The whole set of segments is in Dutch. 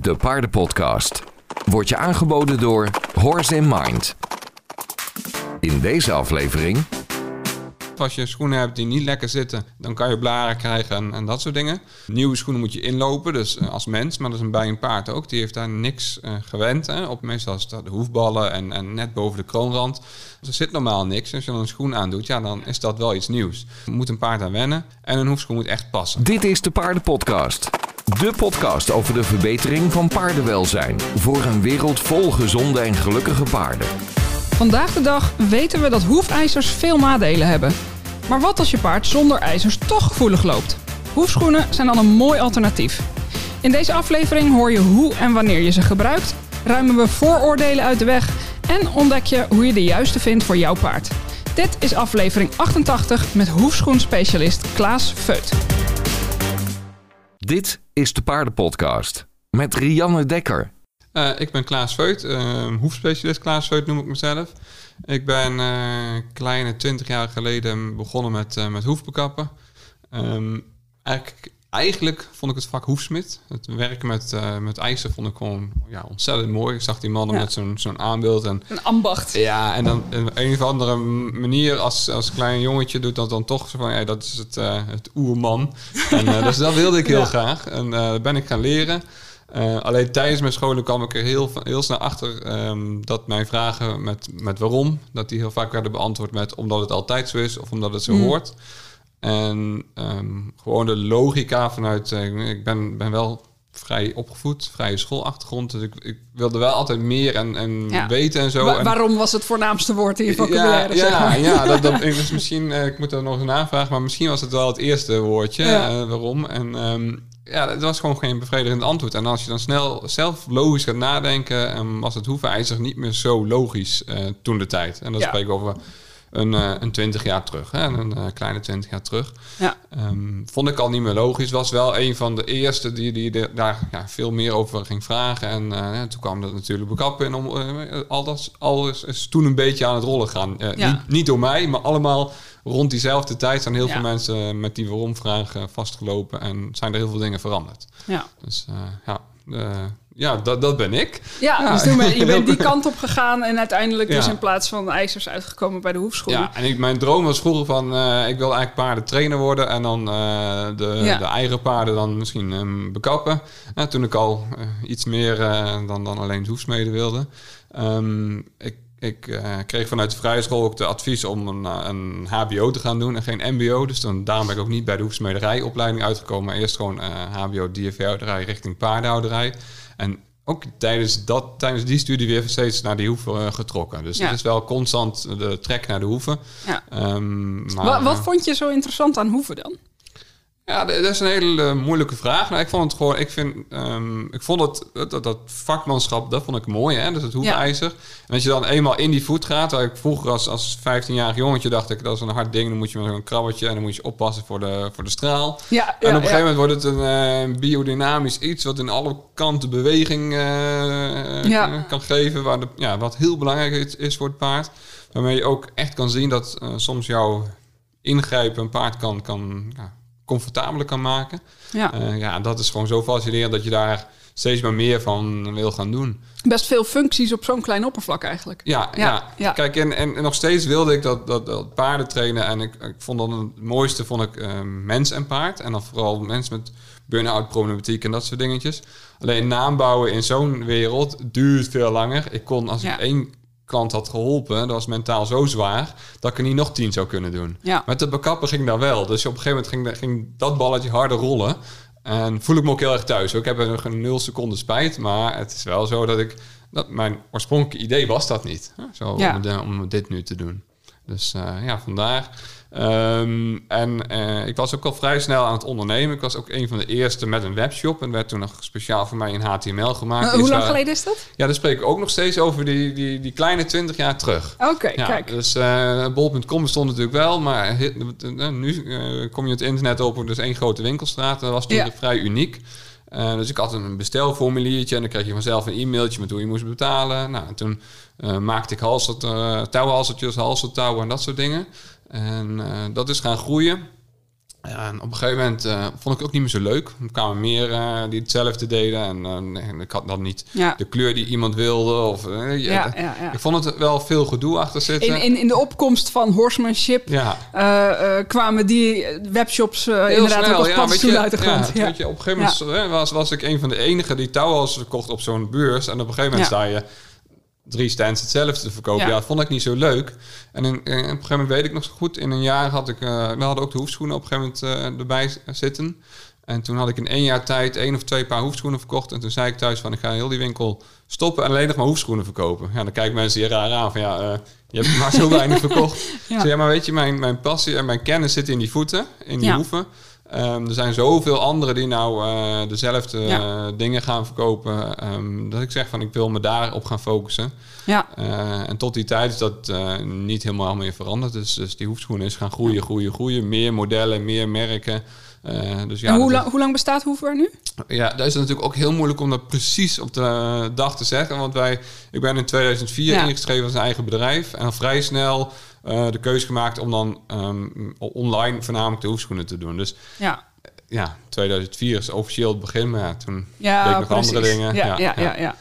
de paardenpodcast. Wordt je aangeboden door Horse in Mind. In deze aflevering Als je schoenen hebt die niet lekker zitten, dan kan je blaren krijgen en, en dat soort dingen. Nieuwe schoenen moet je inlopen, dus eh, als mens, maar dat is bij een paard ook. Die heeft daar niks eh, gewend. Hè. Op meestal is dat de hoefballen en, en net boven de kroonrand. Dus er zit normaal niks. Als je dan een schoen aandoet, ja, dan is dat wel iets nieuws. Moet een paard aan wennen en een hoefschoen moet echt passen. Dit is de Paardenpodcast. De podcast over de verbetering van paardenwelzijn. Voor een wereld vol gezonde en gelukkige paarden. Vandaag de dag weten we dat hoefijzers veel nadelen hebben. Maar wat als je paard zonder ijzers toch gevoelig loopt? Hoefschoenen zijn dan een mooi alternatief. In deze aflevering hoor je hoe en wanneer je ze gebruikt, ruimen we vooroordelen uit de weg en ontdek je hoe je de juiste vindt voor jouw paard. Dit is aflevering 88 met hoefschoenspecialist Klaas Veut. Dit is de Paardenpodcast. Met Rianne Dekker. Eh, ik ben Klaas Veut, eh, hoefspecialist Klaas Veut noem ik mezelf. Ik ben eh kleine 20 jaar geleden begonnen met, eh, met hoefbekappen. Ehm, eigenlijk, eigenlijk vond ik het vak hoefsmid. Het werken met, eh, met ijzer vond ik gewoon ja, ontzettend mooi. Ik zag die mannen Ja. met zo'n zo'n aanbeeld en Een ambacht. ja, en dan op een of andere manier als, als klein jongetje doet dat dan toch zo van, ja, dat is het, eh het oerman. En, eh, dus dat wilde ik heel Ja. graag. En dat ben ik gaan leren. Alleen tijdens mijn scholen kwam ik er heel, heel snel achter ehm, dat mijn vragen met, met waarom, dat die heel vaak werden beantwoord met omdat het altijd zo is of omdat het zo Mm. hoort. En ehm, gewoon de logica vanuit, eh, ik ben, ben wel vrij opgevoed, vrije schoolachtergrond. Dus ik, ik wilde wel altijd meer en, en Ja. weten en zo. Wa- En- waarom was het voornaamste woord in je vocabulaire? ja, ja, ja, dat, dat is misschien, eh, ik moet er nog eens navragen, maar misschien was het wel het eerste woordje. Ja. eh, waarom? En ehm, ja, het was gewoon geen bevredigend antwoord. En als je dan snel zelf logisch gaat nadenken, ehm, was het hoefijzer niet meer zo logisch toen de tijd. En dat spreek ik over een, eh een 20 jaar terug, hè, een eh, kleine 20 jaar terug. Ja. Ehm, vond ik al niet meer logisch. Was wel een van de eerste die, die er daar ja, veel meer over ging vragen. En eh, toen kwam dat natuurlijk bekappen in. Om, eh, alles, alles is toen een beetje aan het rollen gaan. Ja. niet, niet door mij, maar allemaal rond diezelfde tijd zijn heel Ja. veel mensen met die waarom-vragen vastgelopen. En zijn er heel veel dingen veranderd. Ja. Dus ja, ja dat, dat ben ik. Ja, Ja. dus toen ben, je bent die kant op gegaan en uiteindelijk dus in plaats van ijzers uitgekomen bij de hoefschoenen. Ja, en ik, mijn droom was vroeger van, eh, ik wil eigenlijk paardentrainer worden en dan eh, de, Ja. de eigen paarden dan misschien ehm, bekappen. En toen ik al eh, iets meer eh, dan, dan alleen hoefsmeden wilde. Ehm, ik ik eh, kreeg vanuit de vrije school ook de advies om een, eh, een HBO te gaan doen en geen MBO. Dus dan, daarom ben ik ook niet bij de hoefsmederijopleiding uitgekomen. Maar eerst gewoon eh, HBO, DFV-houderij richting paardenhouderij. En ook tijdens, dat, tijdens die studie weer steeds naar die hoeven getrokken. Dus Ja. het is wel constant de trek naar de hoeven. Ja. Ehm, maar, Wa- wat eh, vond je zo interessant aan hoeven dan? Ja, dat is een hele eh, moeilijke vraag. Nou, ik vond het gewoon, ik vind, ehm, ik vond het, dat, dat vakmanschap, dat vond ik mooi, hè? Dus het hoefijzer. En als je dan eenmaal in die voet gaat, waar ik vroeger als, als 15-jarig jongetje dacht ik, dat is een hard ding, dan moet je met een krabbetje en dan moet je oppassen voor de, voor de straal. Ja, En ja, op een gegeven moment wordt het een eh, biodynamisch iets wat in alle kanten beweging eh, kan geven, waar de, ja, wat heel belangrijk is, is voor het paard. Waarmee je ook echt kan zien dat soms jouw ingrijpen een paard kan, kan ja, comfortabeler kan maken. Ja. Eh, ja, dat is gewoon zo fascinerend dat je daar steeds maar meer van wil gaan doen. Best veel functies op zo'n klein oppervlak eigenlijk. Ja, Ja, ja. ja. kijk, en, en, en nog steeds wilde ik dat, dat, dat paarden trainen. En ik, ik vond dan het mooiste vond ik eh, mens en paard. En dan vooral mensen met burn-out problematiek en dat soort dingetjes. Alleen naam bouwen in zo'n wereld duurt veel langer. Ik kon, als Ja. ik één klant had geholpen, dat was mentaal zo zwaar, dat ik er niet nog tien zou kunnen doen. Ja. Met de bekappen ging dat wel. Dus op een gegeven moment ging, ging dat balletje harder rollen. En voel ik me ook heel erg thuis. Ik heb er nog een nul seconde spijt. Maar het is wel zo dat ik... Dat mijn oorspronkelijke idee was dat niet. Zo, Ja. om, de- om dit nu te doen. Dus eh, ja, vandaar. Ehm, en eh, ik was ook al vrij snel aan het ondernemen. Ik was ook een van de eerste met een webshop. En werd toen nog speciaal voor mij in HTML gemaakt. Hoe lang geleden is dat? Ja, daar spreek ik ook nog steeds over die, die, die kleine 20 jaar terug. Oké, Ja, kijk. dus eh bol.com bestond natuurlijk wel, maar eh, nu kom je het internet op, dus één grote winkelstraat. Dat was toen Ja. vrij uniek. Dus ik had een bestelformuliertje en dan kreeg je vanzelf een e-mailtje met hoe je moest betalen. Nou, en toen maakte ik halsert, eh touwhalsertjes, en dat soort dingen. En eh, dat is gaan groeien. En op een gegeven moment eh, vond ik het ook niet meer zo leuk. Er kwamen meer eh, die hetzelfde deden. En nee, ik had dan niet Ja. de kleur die iemand wilde. Of, Ja, ja. Ik vond het wel veel gedoe achter zitten. In, in, in de opkomst van horsemanship kwamen die webshops inderdaad snel. ook als paddenstoelen uit de grond. Ja, Ja, Weet je, op een gegeven moment was, was ik een van de enigen die touwals verkocht op zo'n beurs. En op een gegeven moment sta je drie stands hetzelfde te verkopen. Ja. Ja. dat vond ik niet zo leuk. En in, in- op een gegeven moment weet ik nog zo goed, in een jaar had ik, eh, we hadden ook de hoefschoenen op een gegeven moment eh, erbij s- zitten. En toen had ik in één jaar tijd één of twee paar hoefschoenen verkocht. En toen zei ik thuis van, ik ga heel die winkel stoppen en alleen nog maar hoefschoenen verkopen. Ja, dan kijken mensen hier raar aan van, ja, eh, je hebt maar zo weinig verkocht. Ja. Ja. Maar weet je, mijn, mijn passie en mijn kennis zitten in die voeten, in die Ja. hoeven. Ehm, er zijn zoveel anderen die nou eh, dezelfde Ja. eh, dingen gaan verkopen. ehm, dat ik zeg van, ik wil me daarop gaan focussen. ja. Eh, en tot die tijd is dat niet helemaal meer veranderd. Dus, dus die hoefschoenen is gaan groeien, groeien, groeien. Meer modellen, meer merken. Eh, dus ja, en hoe, lang, hoe lang bestaat Hoever nu? ja, dat is natuurlijk ook heel moeilijk om dat precies op de dag te zeggen. Want wij, ik ben in 2004 Ja. ingeschreven als een eigen bedrijf. En al vrij snel eh, de keuze gemaakt om dan ehm, online voornamelijk de hoefschoenen te doen. Dus Ja, ja, 2004 is officieel het begin. Maar ja, toen ja deed ik nog precies. andere dingen. Ja, ja, ja. ja,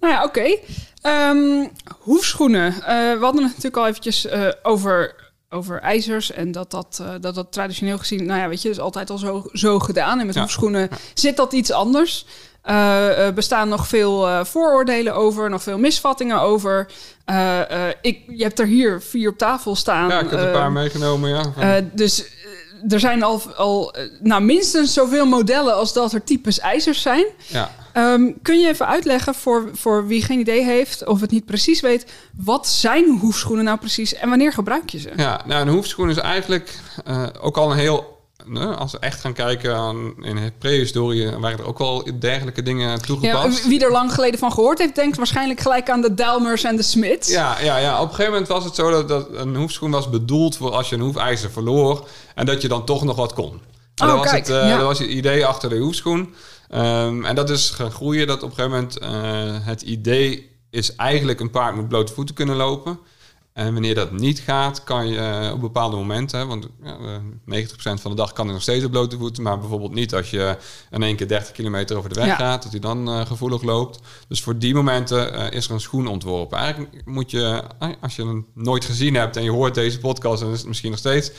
Nou ja, oké. Ehm, hoefschoenen. Eh, we hadden het natuurlijk al eventjes eh, over, over ijzers. En dat dat, eh, dat dat traditioneel gezien, nou ja, weet je, is altijd al zo, zo gedaan. En met Ja. hoefschoenen zit dat iets anders. Eh, er bestaan nog veel eh, vooroordelen over, nog veel misvattingen over. Eh, eh, ik, je hebt er hier vier op tafel staan. Ja, ik heb een Eh, paar meegenomen. Ja, eh, dus eh, er zijn al, al eh, nou, minstens zoveel modellen als dat er types ijzers zijn. ja. Ehm, kun je even uitleggen voor, voor wie geen idee heeft of het niet precies weet, wat zijn hoefschoenen nou precies en wanneer gebruik je ze? Ja, nou, een hoefschoen is eigenlijk eh, ook al een heel... als we echt gaan kijken aan, in de prehistorie... waren er ook wel dergelijke dingen Ja, toegepast. wie er lang geleden van gehoord heeft, denkt waarschijnlijk gelijk aan de Dalmers en de Smiths. Ja, ja, ja, op een gegeven moment was het zo dat, dat een hoefschoen was bedoeld voor als je een hoefijzer verloor en dat je dan toch nog wat kon. En Oh, dat, was kijk, het, eh, ja. dat was het idee achter de hoefschoen. Ehm, en dat is gaan groeien dat op een gegeven moment eh, het idee is eigenlijk een paard moet blote voeten kunnen lopen. En wanneer dat niet gaat, kan je eh, op bepaalde momenten, want ja, eh, 90% van de dag kan hij nog steeds op blote voeten, maar bijvoorbeeld niet als je in één keer 30 kilometer over de weg Ja. gaat, dat hij dan eh, gevoelig loopt. Dus voor die momenten is er een schoen ontworpen. Eigenlijk moet je, als je hem nooit gezien hebt en je hoort deze podcast, dan is het misschien nog steeds.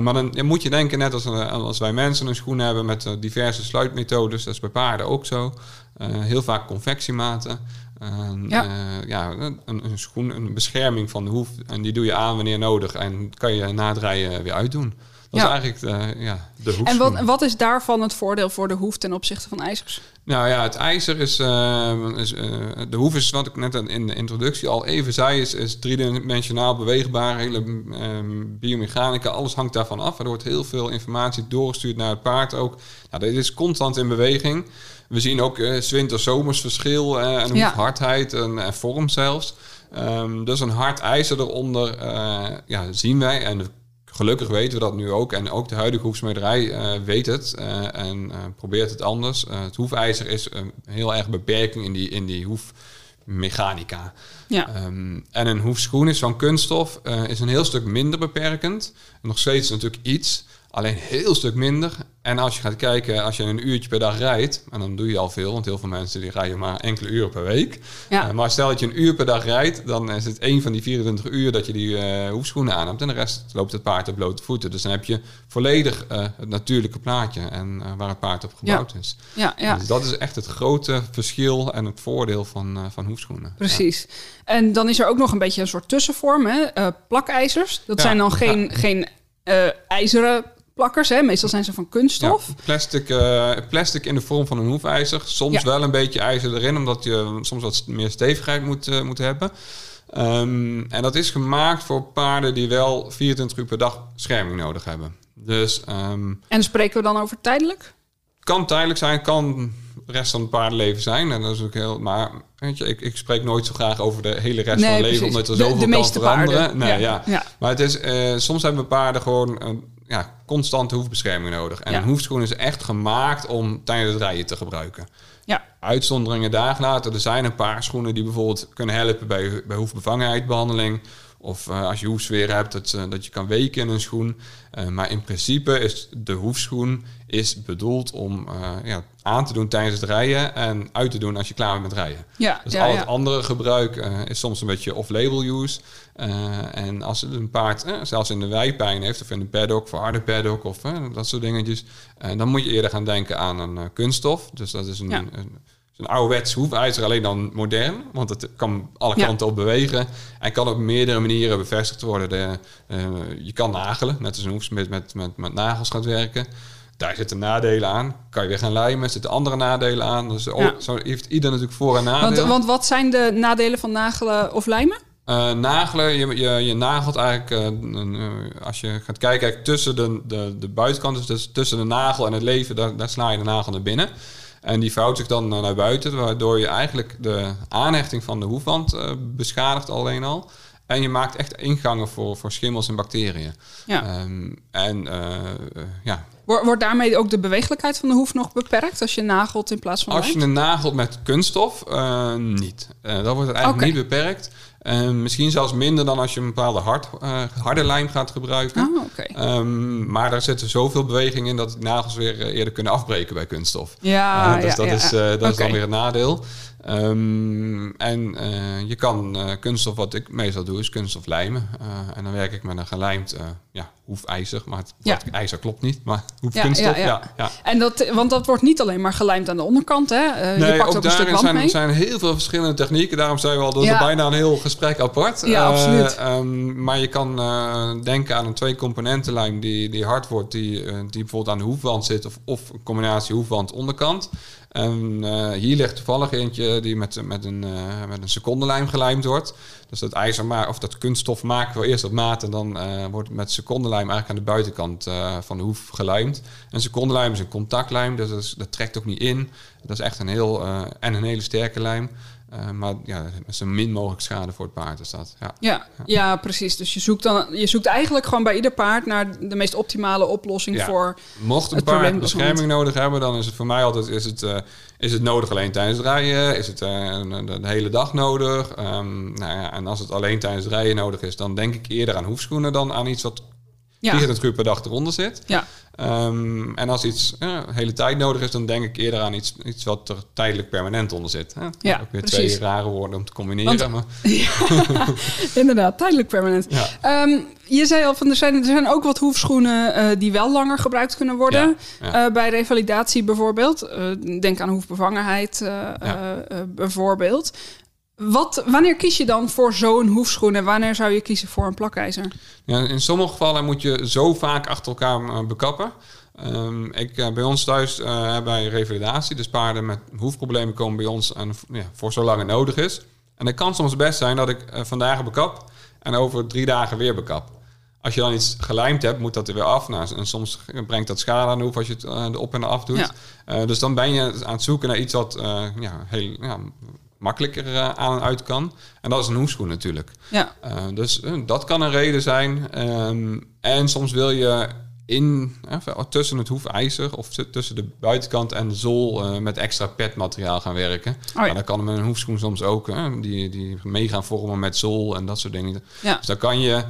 maar dan, dan moet je denken, net als, als wij mensen een schoen hebben met diverse sluitmethodes, dat is bij paarden ook zo. Heel vaak convectiematen. En, Ja. ja. ja, een, een schoen, een bescherming van de hoef. En die doe je aan wanneer nodig. En kan je na het rijden weer uitdoen. Dat Ja. is eigenlijk eh, ja, de hoefschoen. En wat, wat is daarvan het voordeel voor de hoef ten opzichte van ijzers? Nou ja, het ijzer is, eh, is eh, de hoef is wat ik net in de introductie al even zei, is, is driedimensionaal beweegbaar, hele ehm, biomechanica, alles hangt daarvan af. Er wordt heel veel informatie doorgestuurd naar het paard ook. Nou, dit is constant in beweging. We zien ook winter-zomers verschil en Ja. hoefhardheid en, en vorm zelfs. Ehm, dus een hard ijzer eronder ja, zien wij en Gelukkig weten we dat nu ook. En ook de huidige hoefsmederij eh, weet het eh, en eh, probeert het anders. Het hoefijzer is eh, heel erg beperking in die, in die hoefmechanica. Ja, Ehm, en een hoefschoen is van kunststof, is een heel stuk minder beperkend. Nog steeds natuurlijk iets, alleen een heel stuk minder. En als je gaat kijken, als je een uurtje per dag rijdt, en dan doe je al veel, want heel veel mensen die rijden maar enkele uren per week. Ja. Eh, maar stel dat je een uur per dag rijdt, dan is het één van die 24 uur dat je die eh, hoefschoenen aan hebt. En de rest loopt het paard op blote voeten. Dus dan heb je volledig eh, het natuurlijke plaatje en waar het paard op gebouwd is. ja, ja. Dus dat is echt het grote verschil en het voordeel van, van hoefschoenen. Precies. En dan is er ook nog een beetje een soort tussenvorm, hè? Plakijzers. Dat Ja, zijn dan geen, geen eh, ijzeren plakkers, hè? Meestal zijn ze van kunststof. Ja, plastic, eh, plastic in de vorm van een hoefijzer. Soms Ja. wel een beetje ijzer erin, omdat je soms wat meer stevigheid moet, eh, moet hebben. Ehm, en dat is gemaakt voor paarden die wel 24 uur per dag scherming nodig hebben. Dus ehm, En spreken we dan over tijdelijk? kan tijdelijk zijn, kan de rest van het paardenleven zijn. En dat is ook heel. Maar weet je, ik, ik spreek nooit zo graag over de hele rest van het leven, precies. omdat er De- zoveel de kan meeste veranderen. paarden. Nee, Ja, ja. ja. Maar het is, eh, soms hebben paarden gewoon een ja, constante hoefbescherming nodig. En Ja. een hoefschoen is echt gemaakt om tijdens het rijden te gebruiken. Ja, Uitzonderingen daar later. Er zijn een paar schoenen die bijvoorbeeld kunnen helpen bij, bij hoefbevangenheidbehandeling. Of eh, als je hoefsfeer hebt, dat, dat je kan weken in een schoen. Eh, maar in principe is de hoefschoen is bedoeld om eh, ja, aan te doen tijdens het rijden en uit te doen als je klaar bent met rijden. Ja, Dus ja, al het andere gebruik eh, is soms een beetje off-label use. Eh, en als het een paard zelfs in de wijpijn heeft, of in de paddock, voor harde paddock of dat soort dingetjes, dan moet je eerder gaan denken aan een kunststof. Dus dat is een, een, een ouderwets hoefijzer, alleen dan modern. Want het kan alle Ja. kanten op bewegen. En kan op meerdere manieren bevestigd worden. De, je kan nagelen, net als een hoefsmid met, met, met nagels gaat werken. Daar zitten nadelen aan. Kan je weer gaan lijmen, er zitten andere nadelen aan. Dus oh, Ja. zo heeft ieder natuurlijk voor- en nadeel. Want, want wat zijn de nadelen van nagelen of lijmen? Eh, nagelen, je, je, je nagelt eigenlijk, eh, eh, als je gaat kijken, tussen de, de, de buitenkant, dus, dus tussen de nagel en het leven, daar, daar sla je de nagel naar binnen. En die vouwt zich dan naar buiten, waardoor je eigenlijk de aanhechting van de hoefwand beschadigt alleen al. En je maakt echt ingangen voor, voor schimmels en bacteriën. Ja. Ehm, en eh, eh, ja, Wordt daarmee ook de beweeglijkheid van de hoef nog beperkt als je nagelt in plaats van Als je een nagelt met kunststof, eh, niet. Eh dan wordt het eigenlijk niet beperkt. Eh, misschien zelfs minder dan als je een bepaalde hard, harde lijm gaat gebruiken. Oké. Ehm, maar daar zit er zoveel beweging in dat de nagels weer eerder kunnen afbreken bij kunststof. Ja, dus ja, dat, ja, is, dat is dan weer het nadeel. Ehm, en eh, je kan eh, kunststof, wat ik meestal doe, is kunststof lijmen. Eh, en dan werk ik met een gelijmd ja, hoefijzer. Maar het Ja. ijzer klopt niet, maar hoefkunststof, ja, ja. En dat, want dat wordt niet alleen maar gelijmd aan de onderkant, hè? Eh, je pakt ook, een stuk zijn, mee. zijn heel veel verschillende technieken. Daarom zijn we al, dat is bijna een heel gesprek apart. Ja, absoluut. ehm, maar je kan denken aan een twee-componentenlijm die, die hard wordt, die, die bijvoorbeeld aan de hoefwand zit, of, of een combinatie hoefwand-onderkant. En eh, hier ligt toevallig eentje die met, met, een, eh, met een secondenlijm gelijmd wordt. Dus dat ijzer of dat kunststof maken we eerst op maat en dan eh, wordt met secondenlijm eigenlijk aan de buitenkant van de hoef gelijmd. En secondenlijm is een contactlijm, dus dat, dat trekt ook niet in. Dat is echt een heel en een hele sterke lijm. Eh, maar ja, zo min mogelijk schade voor het paard is dat. Ja. Ja, ja, precies. Dus je zoekt, dan, je zoekt eigenlijk gewoon bij ieder paard naar de meest optimale oplossing Ja. voor... Mocht een Het paard bescherming nodig hebben, dan is het voor mij altijd is het, eh, is het nodig alleen tijdens het rijden. Is het eh, de, de hele dag nodig. Ehm, nou ja, en als het alleen tijdens het rijden nodig is, dan denk ik eerder aan hoefschoenen dan aan iets wat Ja, 24 uur per dag eronder zit. ja, Ehm, en als iets ja, de hele tijd nodig is, dan denk ik eerder aan iets, iets wat er tijdelijk permanent onder zit. Hè? Ja, Ook weer precies. twee rare woorden om te combineren. Want- maar, inderdaad. Tijdelijk permanent. ja. Ehm, je zei al, van, er, zijn, er zijn ook wat hoefschoenen eh, die wel langer gebruikt kunnen worden. Ja, ja. Eh, bij revalidatie bijvoorbeeld. Eh, denk aan hoefbevangenheid eh, eh, eh, bijvoorbeeld. Wat, wanneer kies je dan voor zo'n hoefschoen en wanneer zou je kiezen voor een plakijzer? Ja, in sommige gevallen moet je zo vaak achter elkaar eh, bekappen. Ehm, ik, eh, bij ons thuis eh hebben wij revalidatie. Dus paarden met hoefproblemen komen bij ons en, ja, voor zolang het nodig is. En het kan soms best zijn dat ik vandaag bekap en over drie dagen weer bekap. Als je dan iets gelijmd hebt, moet dat er weer af. Nou, en soms brengt dat schade aan de hoef als je het erop en af doet. Ja. Dus dan ben je aan het zoeken naar iets wat ja, heel ja, makkelijker eh, aan en uit kan. En dat is een hoefschoen natuurlijk. Ja, Uh, dus uh, dat kan een reden zijn. Ehm, en soms wil je in, eh, tussen het hoefijzer of tussen de buitenkant en de zool eh, met extra petmateriaal gaan werken. Oh ja. Nou, dat kan met een hoefschoen soms ook. Die, die mee gaan vormen met zool en dat soort dingen. ja. Dus daar kan je, eh,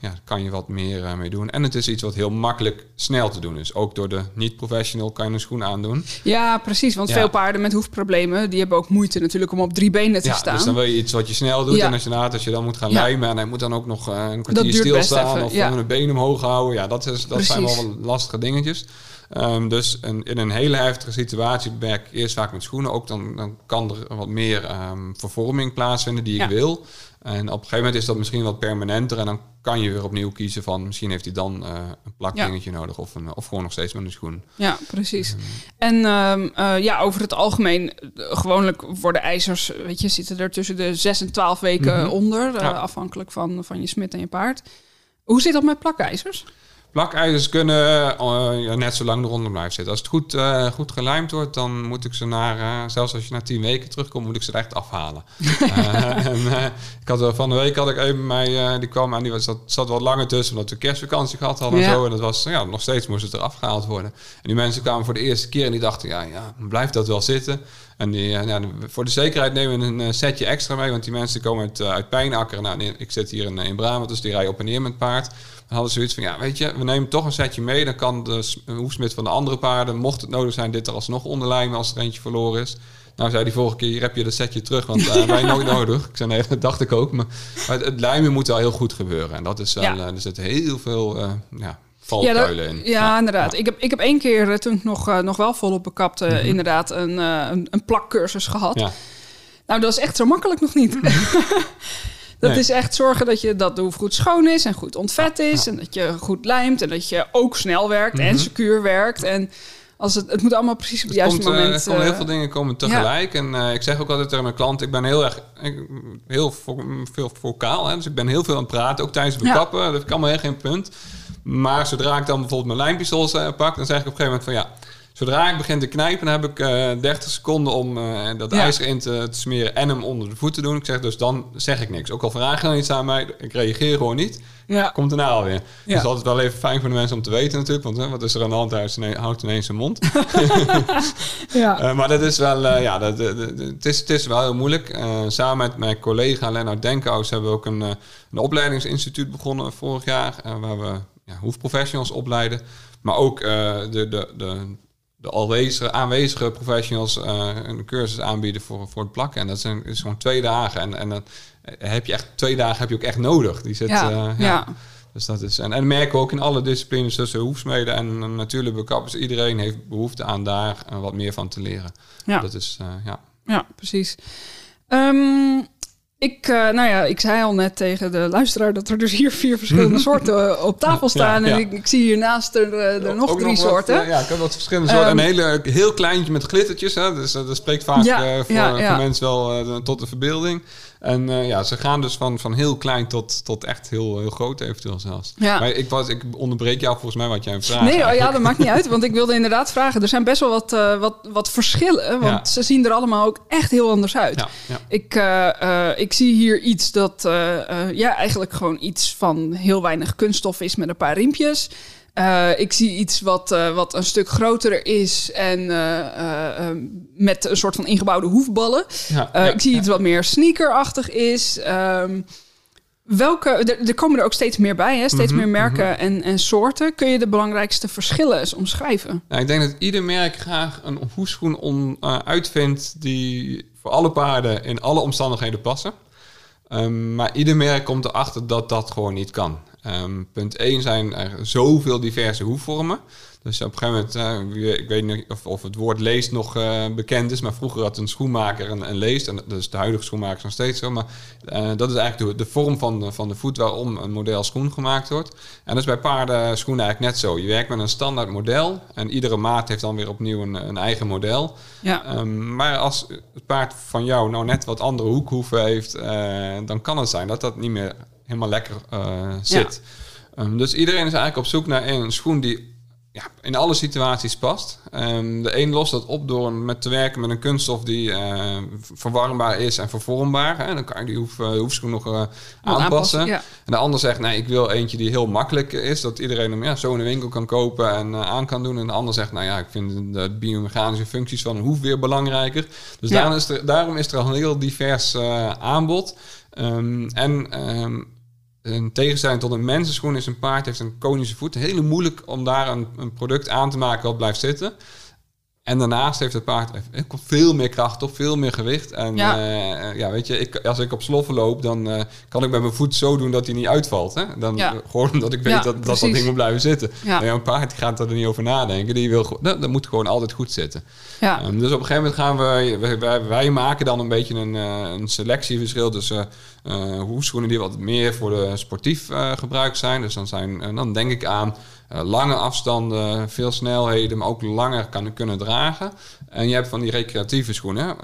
ja, kan je wat meer eh, mee doen. En het is iets wat heel makkelijk snel te doen is. Ook door de niet-professional kan je een schoen aandoen. ja precies. Want Ja. veel paarden met hoefproblemen, die hebben ook moeite natuurlijk om op drie benen te Ja, staan. dus dan wil je iets wat je snel doet. Ja. En als je, als je dan moet gaan lijmen en hij moet dan ook nog eh, een kwartier stilstaan of een been omhoog houden. Ja, dat, is, dat zijn wel lastige dingetjes. Ehm, dus een, in een hele heftige situatie werk ik eerst vaak met schoenen. Ook dan, dan kan er wat meer ehm, vervorming plaatsvinden die ik Ja. wil. En op een gegeven moment is dat misschien wat permanenter. En dan kan je weer opnieuw kiezen van misschien heeft hij dan eh, een plakdingetje nodig. Of, een, of gewoon nog steeds met een schoen. Ja, precies. En ehm, eh, ja, over het algemeen, eh, gewoonlijk worden ijzers, weet je, zitten er tussen de 6 en 12 weken Mhm. onder, afhankelijk van, van je smid en je paard. Hoe zit dat met plakijzers? Plakijzers kunnen eh, net zo lang eronder blijven zitten. Als het goed, eh, goed gelijmd wordt, dan moet ik ze naar, eh, zelfs als je na tien weken terugkomt, moet ik ze er echt afhalen. En, ik had, van de week had ik even mij, die kwam en die was, zat, zat wat langer tussen, omdat we kerstvakantie gehad hadden Ja. en zo. En dat was, ja, nog steeds moest het eraf gehaald worden. En die mensen kwamen voor de eerste keer en die dachten, ja, ja, blijft dat wel zitten? En die, ja, voor de zekerheid nemen we een setje extra mee, want die mensen komen uit, uit Pijnakker. Nou, ik zit hier in, in Brabant, dus die rijden op en neer met paard. We hadden zoiets van, ja, weet je, we nemen toch een setje mee. Dan kan de hoefsmid van de andere paarden, mocht het nodig zijn, dit er alsnog onderlijmen als er eentje verloren is. Nou, zei die vorige keer, hier heb je dat setje terug, want uh, wij nooit nodig. Ik zei, nee, dat dacht ik ook. Maar, het, lijmen moet wel heel goed gebeuren. En dat is wel, ja. er zit heel veel uh, ja, valkuilen ja, in. Ja, inderdaad. Ik, heb, ik heb één keer, uh, toen ik nog, nog wel volop bekapt, mm -hmm. inderdaad een, een, een plakcursus gehad. Nou, dat is echt zo makkelijk nog niet. Dat is echt zorgen dat, je, dat de hoef goed schoon is en goed ontvet is. En dat je goed lijmt en dat je ook snel werkt en secuur werkt. En als het, het moet allemaal precies op het, juiste komt, moment... Uh, heel veel dingen komen tegelijk. En uh, ik zeg ook altijd tegen mijn klant... ik ben heel erg ik, heel veel vocaal. Hè, dus ik ben heel veel aan het praten. Ook tijdens het bekappen. Dat ik allemaal echt geen punt. Maar zodra ik dan bijvoorbeeld mijn lijnpistols uh, pak... dan zeg ik op een gegeven moment van... ja, Zodra ik begin te knijpen, dan heb ik uh, 30 seconden om uh, dat ja. ijzer in te, te, smeren en hem onder de voet te doen. Ik zeg dus dan zeg ik niks. Ook al vraag je dan iets aan mij, ik reageer gewoon niet. Ja. Komt daarna alweer. Ja. Dus dat is altijd wel even fijn voor de mensen om te weten natuurlijk. Want hè, wat is er aan de hand? Hij houdt ineens zijn mond. ja. Uh, maar dat is wel, ja, dat, dat, dat, het, is, het is wel heel moeilijk. Samen met mijn collega Lennart Denkhuis hebben we ook een, een opleidingsinstituut begonnen vorig jaar. waar we ja, hoefprofessionals opleiden. Maar ook de, de, de de alwezen, aanwezige professionals uh, een cursus aanbieden voor, voor het plakken. En dat zijn, is gewoon twee dagen. En, en dan heb je echt twee dagen heb je ook echt nodig. Die zit, ja, ja. Dus dat is, en, en merken we ook in alle disciplines tussen hoefsmeden en natuurlijk bekappers. Iedereen heeft behoefte aan daar wat meer van te leren. Ja. Dat is, ja. Ja, precies. Um, ik, uh, nou ja, ik zei al net tegen de luisteraar dat er dus hier vier verschillende soorten eh, op tafel staan. Ja, ja. En ik, ik, zie hiernaast er, er nog drie nog soorten. Wat, ja, ik heb wat verschillende soorten. Um, een hele, heel kleintje met glittertjes. Hè, dus dat spreekt vaak uh, voor, voor mensen wel tot de verbeelding. En uh, ja, ze gaan dus van, van heel klein tot, tot echt heel, heel groot eventueel zelfs. Ja. Maar ik, was, ik onderbreek jou volgens mij wat jij vraagt. Nee, oh, ja, dat maakt niet uit. Want ik wilde inderdaad vragen. Er zijn best wel wat, uh, wat, wat verschillen. Want ja. ze zien er allemaal ook echt heel anders uit. Ja, ja. Ik, uh, ik zie hier iets dat ja, eigenlijk gewoon iets van heel weinig kunststof is met een paar riempjes. Uh, ik zie iets wat, uh, wat een stuk groter is en uh, met een soort van ingebouwde hoefballen. Ja, ja, ik zie ja. iets wat meer sneakerachtig is. Um, welke, er, er, komen er ook steeds meer bij, hè? steeds mm -hmm, meer merken mm -hmm. en, en soorten. Kun je de belangrijkste verschillen eens omschrijven? ik denk dat ieder merk graag een hoefschoen uitvindt die voor alle paarden in alle omstandigheden passen. Um, maar ieder merk komt erachter dat dat gewoon niet kan. Um, punt 1 zijn er zoveel diverse hoefvormen. Dus op een gegeven moment, uh, ik weet niet of, of, het woord leest nog uh, bekend is, maar vroeger had een schoenmaker een, een leest. En dat is de huidige schoenmaker nog steeds zo. Maar uh, dat is eigenlijk de, de, vorm van de, van de voet waarom een model schoen gemaakt wordt. En dat is bij paarden schoenen eigenlijk net zo. Je werkt met een standaard model en iedere maat heeft dan weer opnieuw een, een eigen model. Ja. Um, maar als het paard van jou nou net wat andere hoekhoeven heeft, dan kan het zijn dat dat niet meer helemaal lekker uh, zit. Ja. Um, dus iedereen is eigenlijk op zoek naar een schoen die ja, in alle situaties past. Um, de een lost dat op door met te werken met een kunststof die uh, verwarmbaar is en vervormbaar. Hè. Dan kan je die hoef, uh, hoefschoen nog uh, aanpassen. Ja. En de ander zegt, nee, ik wil eentje die heel makkelijk is. Dat iedereen hem ja, zo in de winkel kan kopen en aan kan doen. En de ander zegt, nou ja, ik vind de biomechanische functies van een hoef weer belangrijker. Dus ja. daarom, is er, daarom is er al een heel divers aanbod. Um, en um, in tegenstelling tot een mensenschoen is een paard heeft een konische voet. Heel moeilijk om daar een, een product aan te maken wat blijft zitten. En daarnaast heeft het paard veel meer kracht op, veel meer gewicht. En ja, uh, ja weet je, ik, als ik op sloffen loop, dan uh, kan ik met mijn voet zo doen dat hij niet uitvalt. Hè? Dan, ja. Gewoon omdat ik weet ja, dat, dat dat ding moet blijven zitten. Ja. een paard gaat er niet over nadenken. Die wil, dat, dat moet gewoon altijd goed zitten. Ja. Um, dus op een gegeven moment gaan we, wij, wij, maken dan een beetje een, een selectieverschil tussen hoefschoenen die wat meer voor de sportief gebruik zijn. Dus dan, zijn, dan denk ik aan lange afstanden, veel snelheden, maar ook langer kan, kunnen dragen. En je hebt van die recreatieve schoenen.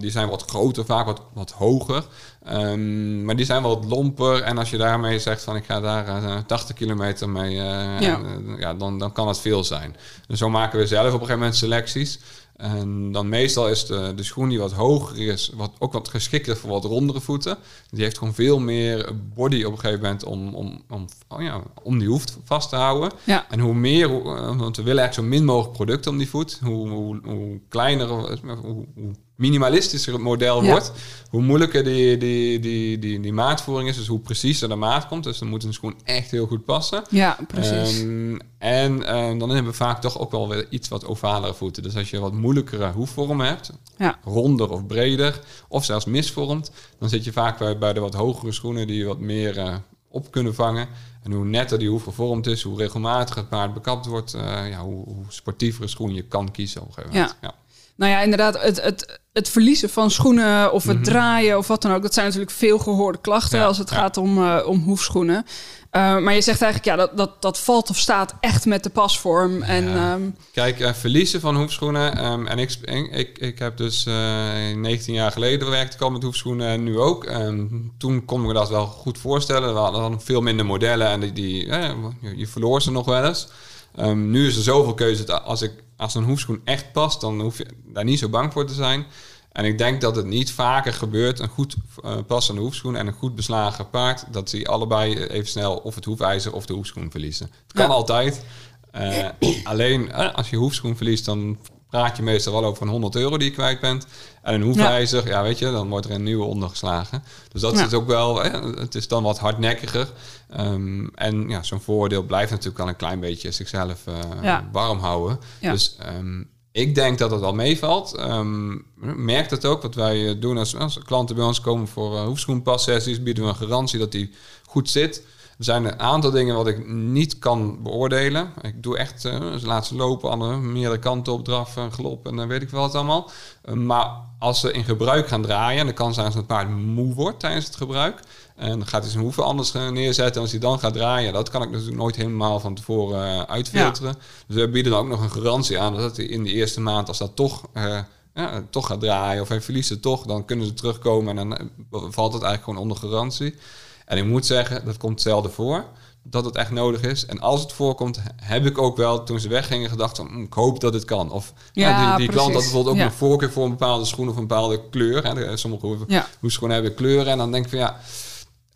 Die zijn wat groter, vaak wat, wat hoger. Um, maar die zijn wel wat lomper. En als je daarmee zegt van ik ga daar uh, 80 kilometer mee, ja. En, ja, dan, dan kan het veel zijn. Dus zo maken we zelf op een gegeven moment selecties. En dan meestal is de, de schoen die wat hoger is, wat, ook wat geschikter voor wat rondere voeten. Die heeft gewoon veel meer body op een gegeven moment om, om, om, oh ja, om die hoeft vast te houden. Ja. En hoe meer, want we willen eigenlijk zo min mogelijk producten om die voet. Hoe, hoe, hoe kleiner, hoe, hoe minimalistischer model Ja. wordt, hoe moeilijker die, die, die, die, die maatvoering is. Dus hoe preciezer de maat komt. Dus dan moet een schoen echt heel goed passen. Ja, precies. Ehm, en ehm, dan hebben we vaak toch ook wel weer iets wat ovalere voeten. Dus als je wat moeilijkere hoefvorm hebt, ja. ronder of breder, of zelfs misvormd, dan zit je vaak bij, bij de wat hogere schoenen die wat meer eh, op kunnen vangen. En hoe netter die hoef gevormd is, hoe regelmatiger het paard bekapt wordt, eh, ja, hoe, hoe sportievere schoen je kan kiezen op een gegeven moment. Ja. Nou ja, inderdaad, het, het, het verliezen van schoenen of het draaien of wat dan ook, dat zijn natuurlijk veel gehoorde klachten Ja, als het ja. gaat om, eh, om hoefschoenen. Eh, maar je zegt eigenlijk, ja, dat, dat, dat valt of staat echt met de pasvorm. En Ja. ehm, Kijk, eh, verliezen van hoefschoenen. ehm, en ik, ik, ik heb dus eh 19 jaar geleden werkte ik al met hoefschoenen en nu ook. Ehm, toen kon ik me dat wel goed voorstellen. We hadden dan veel minder modellen en die, die, je, verloor ze nog wel eens. Nu is er zoveel keuze. dat Als, ik, als een hoefschoen echt past, dan hoef je daar niet zo bang voor te zijn. En ik denk dat het niet vaker gebeurt, een goed eh, passende hoefschoen en een goed beslagen paard, dat die allebei even snel of het hoefijzer of de hoefschoen verliezen. Het kan Ja. altijd. Eh, alleen eh, als je hoefschoen verliest, dan praat je meestal wel over een 100 euro die je kwijt bent. En een hoefijzer, ja. weet je, dan wordt er een nieuwe ondergeslagen. Dus dat Ja. is ook wel, het is dan wat hardnekkiger. Ehm, en ja, zo'n voordeel blijft natuurlijk wel een klein beetje zichzelf eh, Ja. warm houden. Dus ehm, ik denk dat het wel meevalt. Ehm merk dat ook. Wat wij eh, doen als, als klanten bij ons komen voor uh, hoefschoenpassessies, bieden we een garantie dat die goed zit. Er zijn een aantal dingen wat ik niet kan beoordelen. Ik doe echt, eh ze laten ze lopen, andere, meerdere kanten op, draf, en galop en dan weet ik wel wat allemaal. Eh, maar als ze in gebruik gaan draaien, en dan kan zijn als het paard moe wordt tijdens het gebruik. En dan gaat hij zijn hoeven anders neerzetten. En als hij dan gaat draaien, dat kan ik natuurlijk nooit helemaal van tevoren eh, uitfilteren. Dus we bieden dan ook nog een garantie aan dat hij in de eerste maand, als dat toch, ja, toch gaat draaien of hij verliest het toch, dan kunnen ze terugkomen en dan valt het eigenlijk gewoon onder garantie. En ik moet zeggen, dat komt zelden voor dat het echt nodig is. En als het voorkomt, heb ik ook wel toen ze weggingen gedacht van, "Hm, ik hoop dat het kan. Of Ja, ja, die, die klant had bijvoorbeeld ook Ja. een voorkeur voor een bepaalde schoen of een bepaalde kleur. Hè. Sommige hoeven Ja. hoefschoenen hebben kleuren en dan denk ik van ja,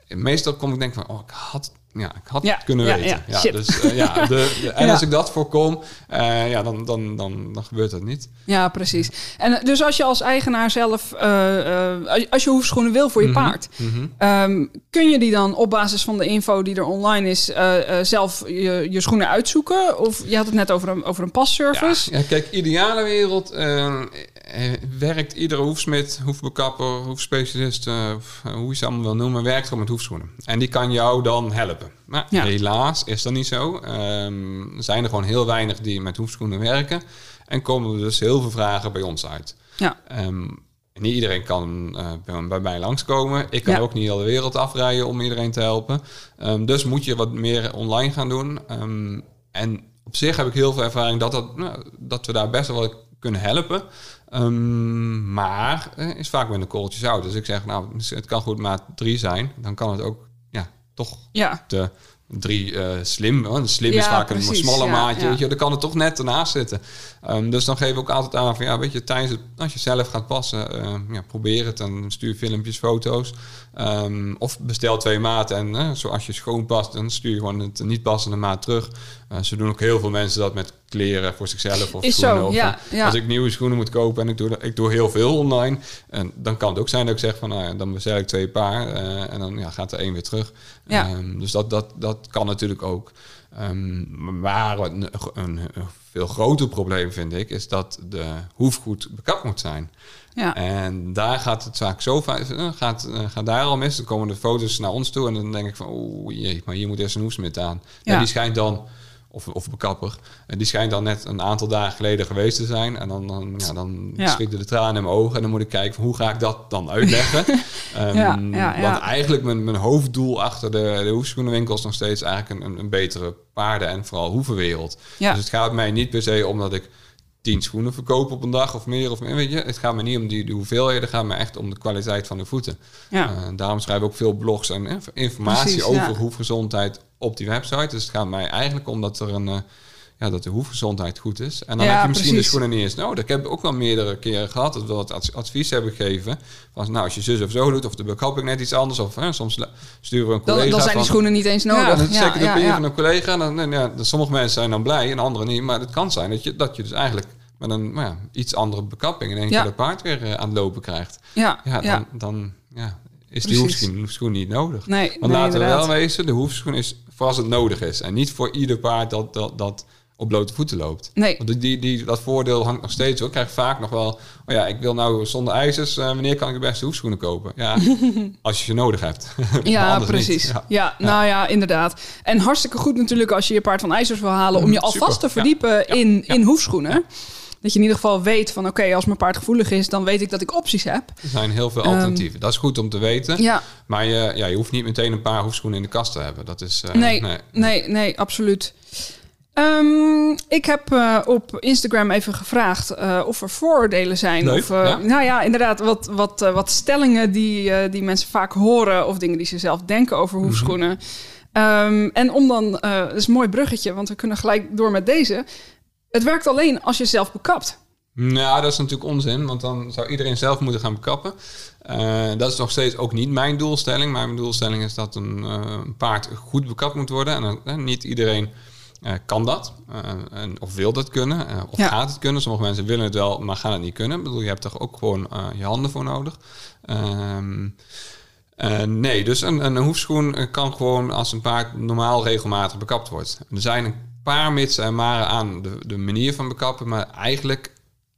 meestal kom ik denk van, oh, ik had, ja, ik had Ja, het kunnen ja, weten. ja, dus, eh, ja, de, de- en als ik dat voorkom, eh, ja, dan, dan, dan, dan gebeurt dat niet. Ja, precies. En dus als je als eigenaar zelf, eh, eh, als- je hoefschoenen wil voor je Mhm, paard, ehm, kun je die dan op basis van de info die er online is, eh, eh, zelf je, je schoenen uitzoeken? Of je had het net over een, over een passervice. Ja, ja, kijk, ideale wereld eh, eh, werkt iedere hoefsmid, hoefbekapper, hoefspecialist, eh, hoe je ze allemaal wil noemen, werkt gewoon met hoefschoenen. En die kan jou dan helpen. Maar Ja. helaas is dat niet zo. Ehm, er zijn er gewoon heel weinig die met hoefschoenen werken. En komen er dus heel veel vragen bij ons uit. Ja. Ehm, niet iedereen kan eh, bij, mij langskomen. Ik kan Ja. ook niet heel de wereld afrijden om iedereen te helpen. Ehm, dus moet je wat meer online gaan doen. En op zich heb ik heel veel ervaring dat, dat, nou, dat we daar best wel kunnen helpen. Ehm, maar eh, is vaak met een korreltje zout. Dus ik zeg, nou, het kan goed maat 3 zijn. Dan kan het ook ja, toch Ja. de drie eh, slim. Hè? Slim is vaak precies, een smaller ja, maatje. Weet je, dan kan het toch net ernaast zitten. Ehm, dus dan geef ik ook altijd aan van ja, weet je, tijdens het, als je zelf gaat passen, eh, ja, probeer het en stuur filmpjes, foto's. Ehm, of bestel twee maten en eh, zoals je schoon past, dan stuur je gewoon het niet passende maat terug. Eh, zo doen ook heel veel mensen dat met kleren voor zichzelf of Is schoenen. zo, of, ja, eh, ja. Als ik nieuwe schoenen moet kopen en ik doe, ik doe heel veel online, en dan kan het ook zijn dat ik zeg van nou ja, dan bestel ik twee paar eh, en dan ja, gaat er één weer terug. Ja. Ehm, dus dat, dat, dat kan natuurlijk ook. Ehm, maar wat een, een, een veel groter probleem vind ik, is dat de hoef goed bekapt moet zijn. Ja. En daar gaat het vaak zo vaak, gaat, gaat daar al mis. Dan komen de foto's naar ons toe en dan denk ik van, oeh jee, maar hier moet eerst een hoefsmid aan. Ja. Ja. die schijnt dan, of, of bekapper, en die schijnt dan net een aantal dagen geleden geweest te zijn. En dan, dan, ja, dan Ja. de tranen in mijn ogen en dan moet ik kijken van, hoe ga ik dat dan uitleggen. Ehm, Ja. Want eigenlijk mijn, mijn hoofddoel achter de, de hoefschoenenwinkel is nog steeds eigenlijk een, een, een betere paarden- en vooral hoevenwereld. Dus het gaat mij niet per se om dat ik tien schoenen verkoop op een dag of meer of meer. Weet je, het gaat me niet om die, die hoeveelheden, het gaat me echt om de kwaliteit van de voeten. Ja. Eh, daarom schrijf ik ook veel blogs en eh, informatie Precies, over ja. hoefgezondheid op die website. Dus het gaat mij eigenlijk om dat er een eh, ja, dat de hoefgezondheid goed is. En dan Ja, heb je misschien precies. de schoenen niet eens nodig. Ik heb ook wel meerdere keren gehad dat we ad- advies hebben gegeven. Van, nou, als je zus of zo doet, of de bekapping net iets anders, of hè, soms sturen we een Dan, collega dan zijn die van- schoenen niet eens nodig. ja, dat is zeker ja, de ja, van een collega. Dan, dan, ja, dan- sommige mensen zijn dan blij en anderen niet. Maar het kan zijn dat je, dat je dus eigenlijk met een nou ja, iets andere bekapping in één Ja. keer het paard weer eh, aan het lopen krijgt. Ja, Ja, dan, dan ja, is die hoefschoen, hoefschoen niet nodig. Nee, Want nee, laten we wel wezen, de hoefschoen is voor als het nodig is. En niet voor ieder paard dat, dat, dat op blote voeten loopt. Nee. Want die, die, dat voordeel hangt nog steeds. Ik krijg vaak nog wel... Oh ja, ik wil nou zonder ijzers... eh, wanneer kan ik de beste hoefschoenen kopen? Ja, als je ze nodig hebt. Ja, precies. Ja. Ja. nou ja, inderdaad. En hartstikke goed natuurlijk als je je paard van ijzers wil halen... om je alvast te verdiepen in, in hoefschoenen. Dat je in ieder geval weet van... oké, als mijn paard gevoelig is, dan weet ik dat ik opties heb. Er zijn heel veel alternatieven. dat is goed om te weten. Ehm, Ja, Maar je, ja, je hoeft niet meteen een paar hoefschoenen in de kast te hebben. Dat is... eh, nee, nee, nee, absoluut. Ehm, ik heb eh, op Instagram even gevraagd eh, of er vooroordelen zijn. Leuk, of, eh, ja. Nou ja, inderdaad, wat, wat, wat stellingen die, die mensen vaak horen... of dingen die ze zelf denken over Mhm. hoefschoenen. Ehm, en om dan, dat is een mooi bruggetje, want we kunnen gelijk door met deze. Het werkt alleen als je zelf bekapt. Nou, dat is natuurlijk onzin, want dan zou iedereen zelf moeten gaan bekappen. Dat is nog steeds ook niet mijn doelstelling. Mijn doelstelling is dat een, paard goed bekapt moet worden. En niet iedereen kan dat, eh, en, of wil dat kunnen, eh, of Ja. gaat het kunnen. Sommige mensen willen het wel, maar gaan het niet kunnen. Ik bedoel, je hebt er ook gewoon eh, je handen voor nodig. Ehm, eh, nee, dus een, een hoefschoen eh, kan gewoon als een paard normaal regelmatig bekapt wordt. Er zijn een paar mits en maren aan de, de manier van bekappen, maar eigenlijk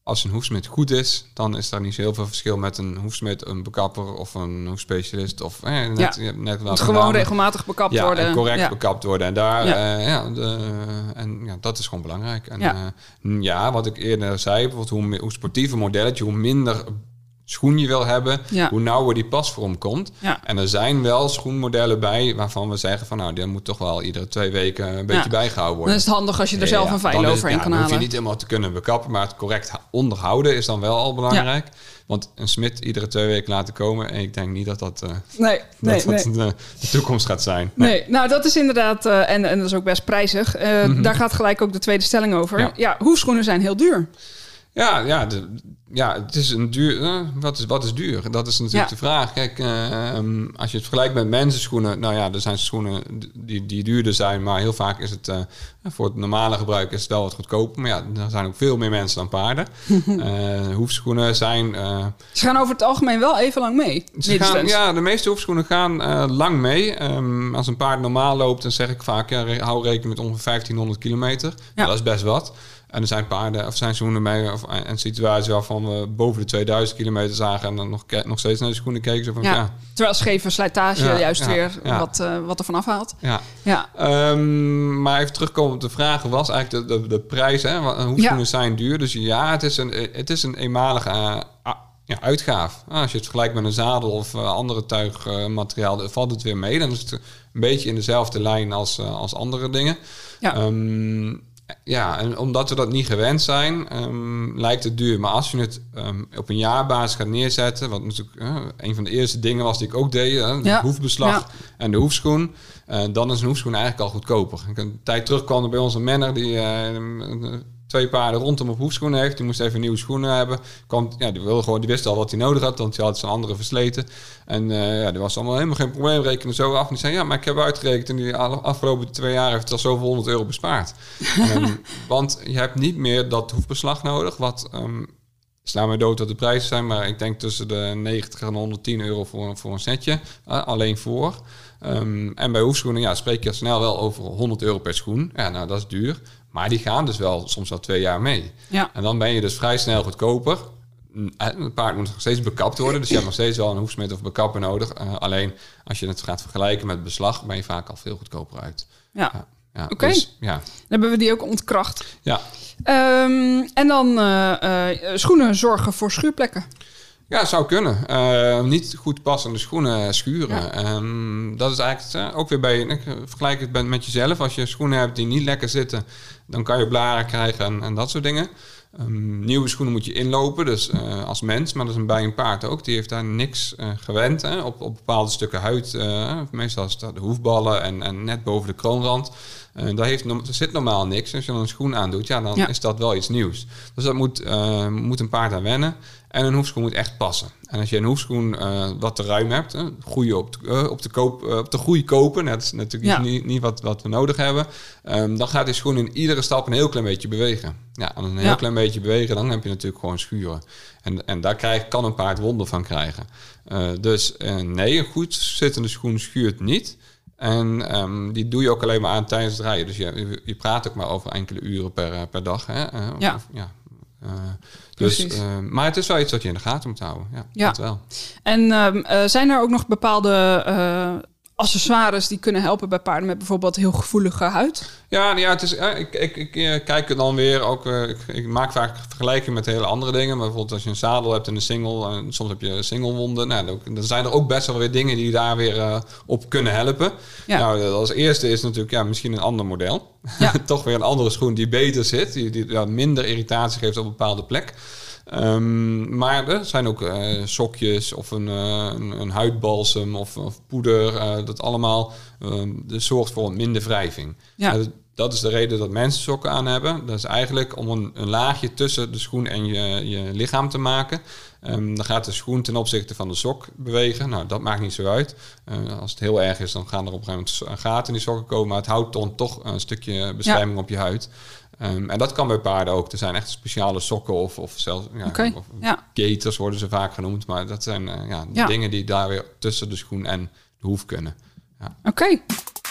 als een hoefsmid goed is, dan is daar niet zo heel veel verschil met een hoefsmid, een bekapper of een hoefspecialist of eh, net, Ja. net welke gewoon namen. regelmatig bekapt ja, worden. en correct Ja. bekapt worden. En daar, Ja. ja, ja, de, en ja, dat is gewoon belangrijk. En Ja. ja, ja wat ik eerder zei, bijvoorbeeld hoe, hoe sportiever modelletje, hoe minder schoen je wil hebben, Ja. hoe nauwer die pasvorm komt. Ja. En er zijn wel schoenmodellen bij waarvan we zeggen van nou, die moet toch wel iedere twee weken een beetje Ja. bijgehouden Dan worden. is het handig als je er zelf een dan veil overheen ja, kan dan hoef je halen. niet helemaal te kunnen bekappen, maar het correct onderhouden is dan wel al belangrijk. Want een smid iedere twee weken laten komen, en ik denk niet dat dat, eh, Nee, nee, dat, nee. dat de toekomst gaat zijn. Nee, nou dat is inderdaad, eh, en, en dat is ook best prijzig. Eh, Daar gaat gelijk ook de tweede stelling over. Ja. Mhm. Ja. hoefschoenen zijn heel duur. Ja, ja, de, ja het is een duur. eh, wat, is, wat is duur? Dat is natuurlijk Ja. de vraag. Kijk, eh, ehm, als je het vergelijkt met mensenschoenen, nou ja, er zijn schoenen die, die duurder zijn, maar heel vaak is het eh, voor het normale gebruik is het wel wat goedkoper. Maar ja, er zijn ook veel meer mensen dan paarden. Hoefschoenen zijn. Ze gaan over het algemeen wel even lang mee. ze gaan, minstens. ja, de meeste hoefschoenen gaan lang mee. Ehm, als een paard normaal loopt, dan zeg ik vaak, ja, hou rekening met ongeveer 1500 kilometer. Ja. dat is best wat. En er zijn paarden of zijn schoenen mee of en situaties waarvan we boven de 2000 kilometer zagen en dan nog, nog steeds naar de schoenen keken. Zo van, Ja. ja, Terwijl scheve slijtage Ja, juist ja, weer. Wat, eh, wat er van afhaalt. ja. Ja, Ehm, maar even terugkomen op de vraag was eigenlijk de, de, de prijs. Hè? Want Hoefschoenen Ja. zijn duur. Dus ja, het is een, het is een eenmalige ja, uitgaaf. Ah, als je het vergelijkt met een zadel of eh, andere tuigmateriaal, dan valt het weer mee. Dan is het een beetje in dezelfde lijn als, als andere dingen. Ja. Ehm, ja, en omdat we dat niet gewend zijn, ehm, lijkt het duur. Maar als je het ehm, op een jaarbasis gaat neerzetten, wat natuurlijk eh, een van de eerste dingen was die ik ook deed, Ja. hoefbeslag Ja. en de hoefschoen, eh, dan is een hoefschoen eigenlijk al goedkoper. Ik- Een tijd terug kwam er bij ons een menner die eh, twee paarden rondom op hoefschoenen heeft. Die moest even nieuwe schoenen hebben. Kwam, ja, die, wilde gewoon, die wist al wat hij nodig had, want hij had zijn andere versleten. En eh ja, er was allemaal helemaal geen probleem. Rekenen zo af. En die zei, ja, maar ik heb uitgerekend in die afgelopen twee jaar heeft het al zoveel honderd euro bespaard. Want je hebt niet meer dat hoefbeslag nodig, wat... ehm Sla mij dood wat de prijzen zijn, maar ik denk tussen de 90 en 110 euro voor, voor een setje. eh, alleen voor. Ehm, en bij hoefschoenen ja, spreek je snel wel over 100 euro per schoen. Ja, nou, dat is duur. Maar die gaan dus wel soms wel twee jaar mee. ja. En dan ben je dus vrij snel goedkoper. En Het paard moet nog steeds bekapt worden. Dus je hebt nog steeds wel een hoefsmid of bekapper nodig. Eh, alleen als je het gaat vergelijken met beslag, ben je vaak al veel goedkoper uit. ja. Ja, ja, Oké. dus, ja, Dan hebben we die ook ontkracht. ja. Ehm, en dan eh, eh, schoenen zorgen voor schuurplekken. Ja, zou kunnen. Eh, niet goed passende schoenen schuren. Ja. Ehm, dat is eigenlijk eh, ook weer bij... Ik vergelijk het met- met jezelf. Als je schoenen hebt die niet lekker zitten... dan kan je blaren krijgen en, en dat soort dingen. Ehm, nieuwe schoenen moet je inlopen, dus eh, als mens. Maar dat is bij een paard ook. Die heeft daar niks gewend hè, op, op bepaalde stukken huid. meestal is dat de hoefballen en, en net boven de kroonrand. Uh, daar, heeft, zit normaal niks. Als je dan een schoen aandoet, ja, dan is dat wel iets nieuws. Dus dat moet, uh, moet een paard aan wennen. En een hoefschoen moet echt passen. En als je een hoefschoen uh, wat te ruim hebt, uh, goede op, de, op, de koop, op de goede kopen, dat is natuurlijk niet, niet wat, wat we nodig hebben, um, dan gaat die schoen in iedere stap een heel klein beetje bewegen. Ja, en een heel klein beetje bewegen, dan heb je natuurlijk gewoon schuren. En, en daar krijg, kan een paard wonder van krijgen. dus nee, een goed zittende schoen schuurt niet. En um, die doe je ook alleen maar aan tijdens het rijden. Dus je, je praat ook maar over enkele uren per, per dag. Hè? Uh, ja. Of, ja. Uh, dus, uh, maar het is wel iets wat je in de gaten moet houden. Ja, ja. Dat wel. En uh, zijn er ook nog bepaalde accessoires die kunnen helpen bij paarden met bijvoorbeeld heel gevoelige huid? Ja, ja het is, ik, ik, ik, ik kijk het dan weer ook. Ik, ik, maak vaak vergelijking met hele andere dingen. Maar bijvoorbeeld als je een zadel hebt en een single, en soms heb je singlewonden. Nou, dan, dan zijn er ook best wel weer dingen die daar weer uh, op kunnen helpen. Ja. Nou, als eerste is natuurlijk ja, misschien een ander model. Ja. Toch weer een andere schoen die beter zit, die, die ja, minder irritatie geeft op een bepaalde plek. Um, maar er zijn ook uh, sokjes of een, uh, een, een, huidbalsem of, of poeder. Uh, dat allemaal um, zorgt voor een minder wrijving. Ja. dat is de reden dat mensen sokken aan hebben. Dat is eigenlijk om een, een laagje tussen de schoen en je, je lichaam te maken. Um, dan gaat de schoen ten opzichte van de sok bewegen. Nou, dat maakt niet zo uit. als het heel erg is, dan gaan er op een gegeven moment gaten in die sokken komen. Maar het houdt dan toch een stukje bescherming ja. op je huid. Um, en dat kan bij paarden ook. Er zijn echt speciale sokken of, of zelfs ja, okay. of ja. gators worden ze vaak genoemd. Maar dat zijn uh, ja, ja, dingen die daar weer tussen de schoen en de hoef kunnen. Ja. Oké. Okay.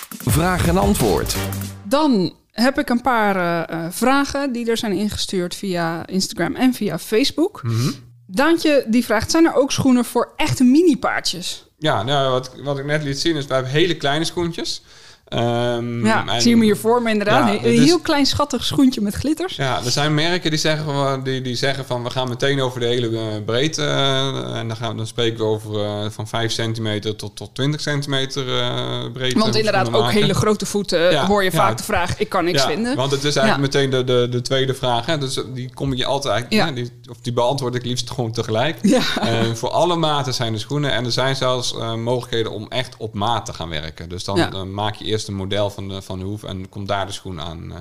Vraag en antwoord. Dan heb ik een paar uh, vragen die er zijn ingestuurd via Instagram en via Facebook. Mm -hmm. Daantje die vraagt, zijn er ook schoenen voor echte mini-paardjes? Ja, nou, wat, wat ik net liet zien is, wij hebben hele kleine schoentjes. Um, ja, en, zie je me hier voor me inderdaad. Ja, een heel klein schattig schoentje met glitters. Ja, er zijn merken die zeggen, die, die zeggen van we gaan meteen over de hele uh, breedte. Uh, en dan, gaan, dan spreken we over uh, van 5 centimeter tot, tot 20 centimeter breedte. Want inderdaad, ook hele grote voeten ja, hoor je vaak de vraag, ik kan niks vinden. Want het is eigenlijk meteen de, de, de tweede vraag. Hè? Dus die kom je altijd, ja. die, of die beantwoord ik liefst gewoon tegelijk. Voor alle maten zijn er schoenen. En er zijn zelfs mogelijkheden om echt op maat te gaan werken. Dus dan, dan maak je eerst een model van de, van de hoef en komt daar de schoen aan. Uh,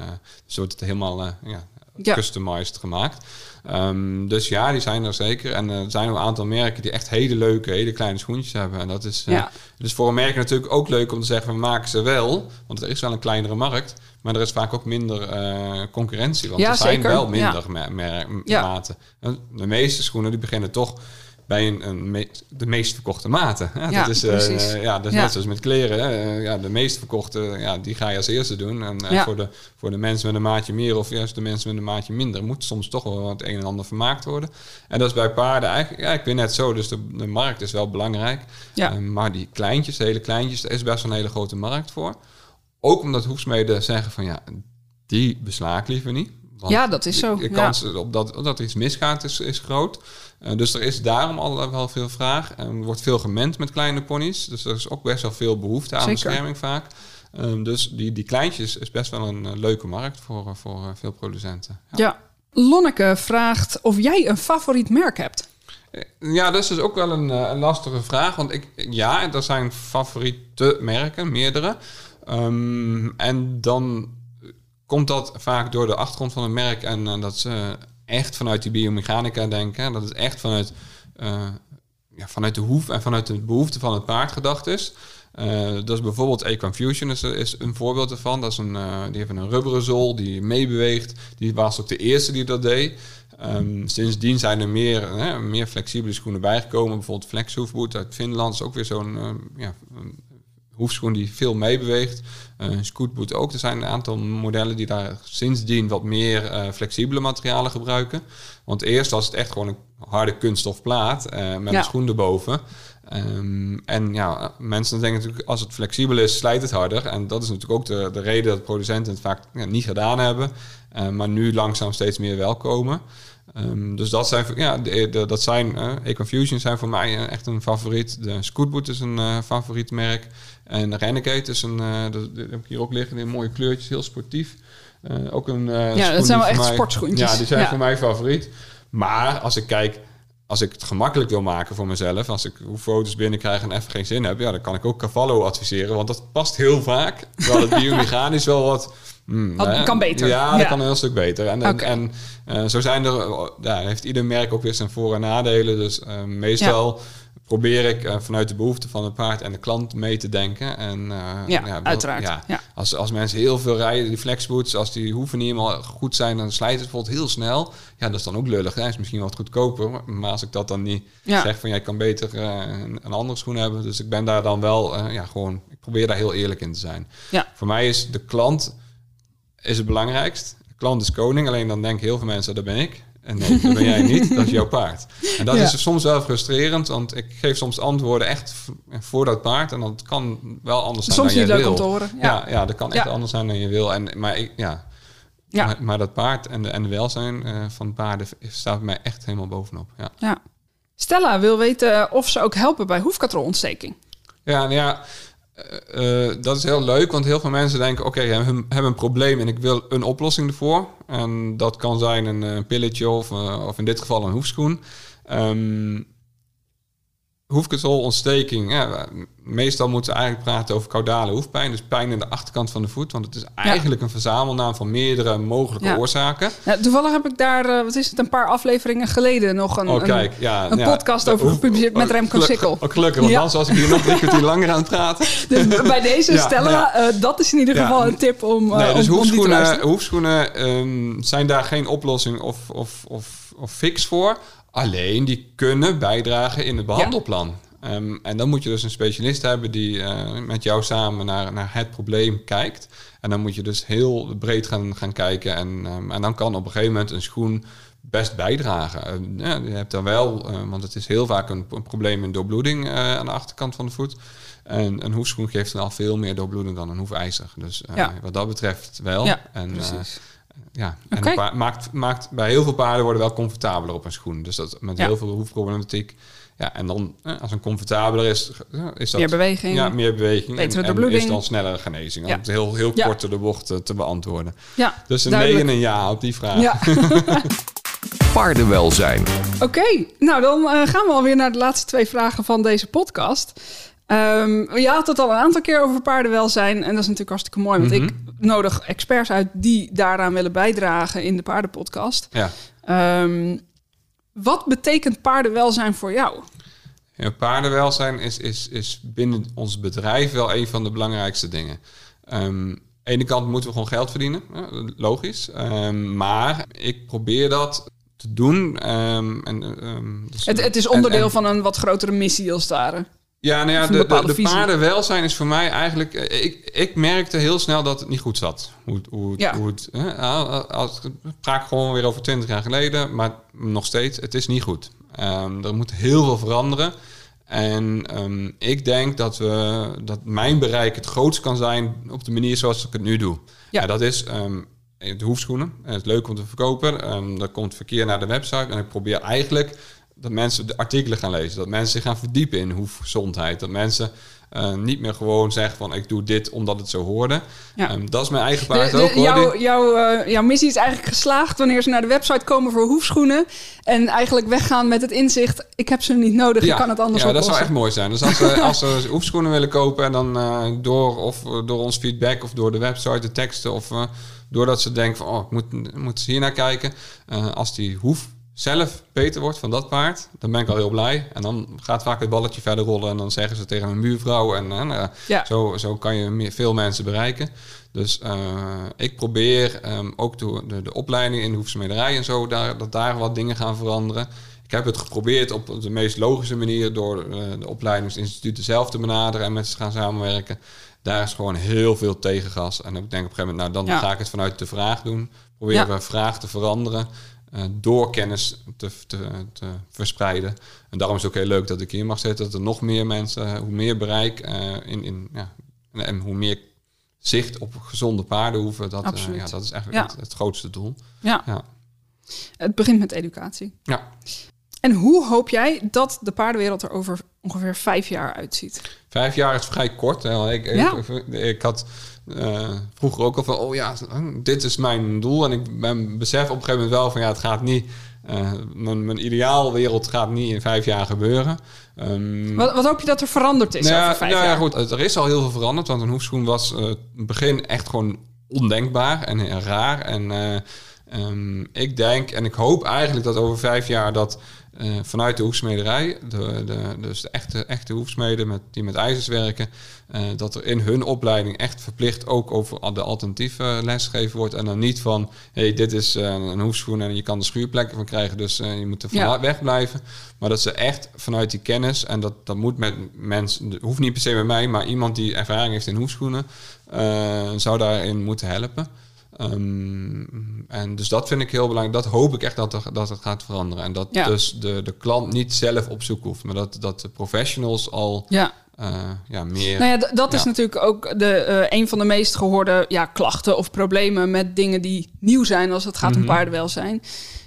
dus wordt het helemaal uh, ja, ja. customized gemaakt. Um, dus ja, die zijn er zeker. En uh, er zijn ook een aantal merken die echt hele leuke, hele kleine schoentjes hebben. En dat is ja. dus voor een merk natuurlijk ook leuk om te zeggen, we maken ze wel. Want er is wel een kleinere markt. Maar er is vaak ook minder concurrentie. Want ja, er zijn zeker. wel minder maten. De meeste schoenen die beginnen toch bij een, een me de meest verkochte maten. Ja, ja dat is, uh, ja, dat is net zoals met kleren. Hè. Ja, de meest verkochte, ja, die ga je als eerste doen. En uh, voor, de, voor de mensen met een maatje meer of juist de mensen met een maatje minder... moet soms toch wel het een en ander vermaakt worden. En dat is bij paarden eigenlijk, ja, ik ben net zo. Dus de, de markt is wel belangrijk. Ja. Uh, maar die kleintjes, de hele kleintjes, daar is best wel een hele grote markt voor. Ook omdat hoefsmeden zeggen van ja, die besla ik liever niet. Want ja, dat is zo. De kans op dat, dat er iets misgaat is, is groot. Uh, dus er is daarom al wel veel vraag. Er wordt veel gemend met kleine ponies. Dus er is ook best wel veel behoefte aan Zeker. bescherming vaak. Um, dus die, die kleintjes is best wel een uh, leuke markt voor, uh, voor veel producenten. Ja. ja. Lonneke vraagt of jij een favoriet merk hebt. Ja, dat is dus ook wel een, een lastige vraag. Want ik, ja, er zijn favoriete merken, meerdere. Um, en dan komt dat vaak door de achtergrond van het merk en uh, dat ze echt vanuit die biomechanica denken. Dat het echt vanuit, uh, ja, vanuit de hoef en vanuit de behoefte van het paard gedacht is. Uh, dat is bijvoorbeeld Equinfusion is, is een voorbeeld ervan. Dat is een, uh, die heeft een rubberen zool die meebeweegt. Die was ook de eerste die dat deed. Um, sindsdien zijn er meer, hè, meer flexibele schoenen bijgekomen. Bijvoorbeeld Flex Hoefboot uit Finland is ook weer zo'n ja, hoefschoen die veel meebeweegt. Uh, Scootboot ook. Er zijn een aantal modellen die daar sindsdien wat meer uh, flexibele materialen gebruiken. Want eerst was het echt gewoon een harde kunststofplaat uh, met Ja. een schoen erboven. Ehm, en ja, mensen denken natuurlijk, als het flexibel is, slijt het harder. En dat is natuurlijk ook de, de reden dat producenten het vaak ja, niet gedaan hebben. Uh, maar nu langzaam steeds meer wel komen. Um, dus dat zijn, ja, de, de, dat zijn uh, Econfusion zijn voor mij echt een favoriet. De Scootboot is een favoriet merk. En de Renegade is een, uh, dat, dat heb ik hier ook liggen, in mooie kleurtjes, heel sportief. Uh, ook een uh, Ja, dat zijn wel echt sportschoentjes. Ja, die zijn Ja. voor mij favoriet. Maar als ik kijk als ik het gemakkelijk wil maken voor mezelf, als ik foto's binnenkrijg en even geen zin heb, ja, dan kan ik ook Cavallo adviseren, want dat past heel vaak. Terwijl het biomechanisch wel wat Hmm, kan beter. Ja, dat kan een heel stuk beter. En, en uh, zo zijn er, ja, heeft ieder merk ook weer zijn voor- en nadelen. Dus uh, meestal probeer ik uh, vanuit de behoeften van het paard en de klant mee te denken. En, ja, ja, uiteraard. Ja, Als, als mensen heel veel rijden, die flexboots, als die hoeven niet helemaal goed zijn, dan slijt het bijvoorbeeld heel snel. Ja, dat is dan ook lullig. Dat is misschien wat goedkoper. Maar als ik dat dan niet zeg van, jij kan beter een, een, andere schoen hebben. Dus ik ben daar dan wel, ja, gewoon, ik probeer daar heel eerlijk in te zijn. Ja. Voor mij is de klant is het belangrijkst. De klant is koning, alleen dan denken heel veel mensen, dat ben ik. En nee, dat ben jij niet, dat is jouw paard. En dat is soms wel frustrerend, want ik geef soms antwoorden echt voor dat paard. En dat kan wel anders zijn soms dan je wil. Soms niet leuk om te horen. Ja, ja, dat kan echt anders zijn dan je wil. En, maar ik, ja. Maar, maar, dat paard en de, en de welzijn uh, van paarden staat mij echt helemaal bovenop. Ja. ja. Stella wil weten of ze ook helpen bij hoefkatrolontsteking. Ja, nou ja, uh, dat is heel leuk, want heel veel mensen denken: oké, okay, hebben een probleem en ik wil een oplossing ervoor. En dat kan zijn een, een pilletje of, of in dit geval een hoefschoen. Um, hoefkatolontsteking. Ja, meestal moeten we eigenlijk praten over caudale hoefpijn. Dus pijn in de achterkant van de voet. Want het is eigenlijk een verzamelnaam van meerdere mogelijke ja. oorzaken. Ja, toevallig heb ik daar, uh, wat is het, een paar afleveringen geleden nog een, oh, kijk, ja, een podcast over gepubliceerd met Remco Sikkel. Oh, gelukkig, want anders was ik hier nog drie kwartier langer aan het praten. Dus bij deze Stella, uh, dat is in ieder geval een tip om, uh, nee, dus om, hoefschoenen, hoefschoenen um, zijn daar geen oplossing of, of, of, of fix voor. Alleen die kunnen bijdragen in het behandelplan. Um, en dan moet je dus een specialist hebben die uh, met jou samen naar, naar het probleem kijkt. En dan moet je dus heel breed gaan, gaan kijken. En, um, en dan kan op een gegeven moment een schoen best bijdragen. Uh, ja, je hebt dan wel, uh, want het is heel vaak een, een probleem in doorbloeding aan de achterkant van de voet. En een hoefschoen geeft dan al veel meer doorbloeding dan een hoefijzer. Dus ja. wat dat betreft wel. Ja, en, precies ja, en okay. maakt, maakt bij heel veel paarden worden wel comfortabeler op een schoen. Dus dat met ja. heel veel hoefproblematiek. Ja, en dan als een comfortabeler is, is dat meer beweging. Ja, meer beweging. Betere en, en is dan snellere genezing. Ja. Om het heel, heel kort de bocht te, te beantwoorden. Ja, dus een nee en een ja op die vraag. Ja. Paardenwelzijn. Oké, okay, nou dan uh, gaan we alweer naar de laatste twee vragen van deze podcast. Um, je had het al een aantal keer over paardenwelzijn. En dat is natuurlijk hartstikke mooi. Want mm -hmm. ik nodig experts uit die daaraan willen bijdragen in de paardenpodcast. Ja. Um, wat betekent paardenwelzijn voor jou? Ja, paardenwelzijn is, is, is binnen ons bedrijf wel een van de belangrijkste dingen. Um, aan de ene kant moeten we gewoon geld verdienen, logisch. Um, maar ik probeer dat te doen. en, dus het, het, is onderdeel en, en, van een wat grotere missie als het ware. Ja, nou ja, de, de, de paardenwelzijn is voor mij eigenlijk... Ik, ik merkte heel snel dat het niet goed zat. Hoe, hoe, ja. hoe het, hè, als, ik praat gewoon weer over twintig jaar geleden, maar nog steeds, het is niet goed. Um, er moet heel veel veranderen. En um, ik denk dat, we, dat mijn bereik het grootst kan zijn op de manier zoals ik het nu doe. Ja. En dat is um, de hoefschoenen. Het is leuk om te verkopen. Um, er komt verkeer naar de website. En ik probeer eigenlijk dat mensen de artikelen gaan lezen. Dat mensen zich gaan verdiepen in hoefgezondheid. Dat mensen uh, niet meer gewoon zeggen van ik doe dit omdat het zo hoorde. Ja. Um, dat is mijn eigen paard de, de, ook. Hoor. Jouw, jouw, uh, jouw missie is eigenlijk geslaagd wanneer ze naar de website komen voor hoefschoenen. En eigenlijk weggaan met het inzicht, ik heb ze niet nodig, ja. ik kan het anders Ja, oplossen. dat zou echt mooi zijn. Dus als ze, als ze hoefschoenen willen kopen en dan uh, door, of door ons feedback of door de website, de teksten of doordat ze denken van oh, ik moet, moet hier naar kijken. als die hoef zelf beter wordt van dat paard, dan ben ik al heel blij. En dan gaat vaak het balletje verder rollen en dan zeggen ze tegen een buurvrouw. En, uh, ja. zo, zo kan je meer, veel mensen bereiken. Dus uh, ik probeer um, ook de, de, de, opleiding in de hoefsmederij en zo, daar, dat daar wat dingen gaan veranderen. Ik heb het geprobeerd op de meest logische manier door uh, de opleidingsinstituten zelf te benaderen en met ze gaan samenwerken. Daar is gewoon heel veel tegengas. En ik denk op een gegeven moment, nou dan Ja. ga ik het vanuit de vraag doen. Proberen Ja. we vraag te veranderen. Eh, door kennis te, te, te verspreiden. En daarom is het ook heel leuk dat ik hier mag zitten. Dat er nog meer mensen, hoe meer bereik eh, in, in, ja, en, hoe meer zicht op gezonde paarden hoeven. Dat, eh, ja, dat is eigenlijk Ja. het, het grootste doel. Ja. Ja. Het begint met educatie. Ja. En hoe hoop jij dat de paardenwereld er over ongeveer vijf jaar uitziet? Vijf jaar is vrij kort. Ik, Ja. ik, ik had eh, vroeger ook al van, oh ja, dit is mijn doel. En ik ben besef op een gegeven moment wel van, ja, het gaat niet uh, mijn, mijn ideaalwereld gaat niet in vijf jaar gebeuren. Um, wat, wat, hoop je dat er veranderd is nou, over vijf nou, jaar? Ja, goed, er is al heel veel veranderd. Want een hoefschoen was uh, het begin echt gewoon ondenkbaar en, en raar. En um, ik denk en ik hoop eigenlijk dat over vijf jaar dat uh, vanuit de hoefsmederij, de, de, dus de echte, echte hoefsmeden met, die met ijzers werken, uh, dat er in hun opleiding echt verplicht ook over de alternatieve les gegeven wordt. En dan niet van, hey, dit is uh, een hoefschoen en je kan er schuurplekken van krijgen, dus je moet er van ja. weg blijven. Maar dat ze echt vanuit die kennis, en dat, dat moet met mensen, hoeft niet per se met mij, maar iemand die ervaring heeft in hoefschoenen, zou daarin moeten helpen. Um, en dus dat vind ik heel belangrijk. Dat hoop ik echt dat, er, dat het gaat veranderen. En dat ja. dus de, de klant niet zelf op zoek hoeft, maar dat, dat de professionals al ja. Uh, ja, meer. Nou ja, dat is natuurlijk ook de, uh, een van de meest gehoorde ja, klachten of problemen met dingen die nieuw zijn als het gaat mm -hmm. om paardenwelzijn.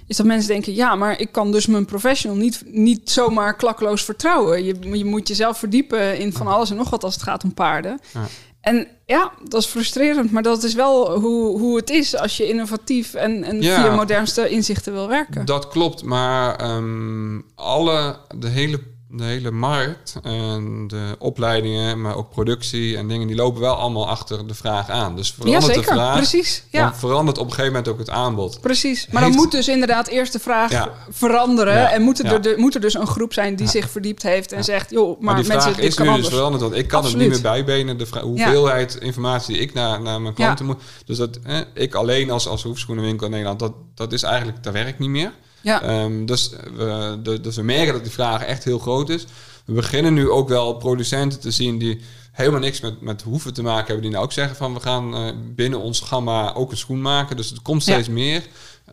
Is dat mensen denken, ja, maar ik kan dus mijn professional niet, niet zomaar klakkeloos vertrouwen. Je, je moet jezelf verdiepen in van alles en nog wat als het gaat om paarden. Ja. En ja, dat is frustrerend, maar dat is wel hoe, hoe het is als je innovatief en, en ja, via modernste inzichten wil werken. Dat klopt, maar um, alle, de hele de hele markt en de opleidingen, maar ook productie en dingen, die lopen wel allemaal achter de vraag aan. Dus verandert ja, zeker. de vraag, precies. Ja. dan verandert op een gegeven moment ook het aanbod. Precies, maar heeft... dan moet dus inderdaad eerst de vraag ja. veranderen ja. en moet er, de, moet er dus een groep zijn die zich verdiept heeft en zegt, joh, maar, maar die mensen, vraag is kan nu anders. dus veranderd, want ik kan Absoluut. het niet meer bijbenen, de hoeveelheid informatie die ik naar, naar mijn klanten moet. Dus dat eh, ik alleen als, als hoefschoenenwinkel in Nederland, dat, dat is eigenlijk, dat werkt niet meer. Ja. Um, dus, we, de, dus we merken dat die vraag echt heel groot is. We beginnen nu ook wel producenten te zien die helemaal niks met, met hoeven te maken hebben. Die nou ook zeggen van we gaan uh, binnen ons gamma ook een schoen maken. Dus het komt steeds ja. meer.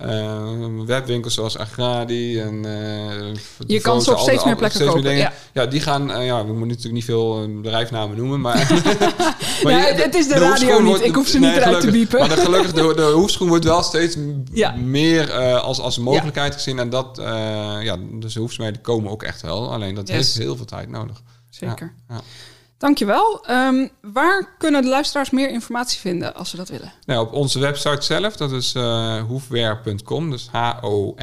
Uh, webwinkels zoals Agradi en uh, je kan ze op steeds meer plekken steeds kopen. Meer. Ja. ja, die gaan. Uh, ja, we moeten natuurlijk niet veel bedrijfnamen noemen, maar. maar ja, je, de, het is de, de radio niet. Wordt, ik hoef ze nee, niet eruit gelukkig, te biepen. Maar de, gelukkig de, de hoefschoen wordt wel steeds ja. meer als als mogelijkheid gezien en dat ja, dus de hoefsmeden komen ook echt wel. Alleen dat yes. heeft heel veel tijd nodig. Zeker. Dankjewel. Um, waar kunnen de luisteraars meer informatie vinden als ze dat willen? Nou, op onze website zelf, dat is uh. Dus H-O-F-W-E-A-R.com.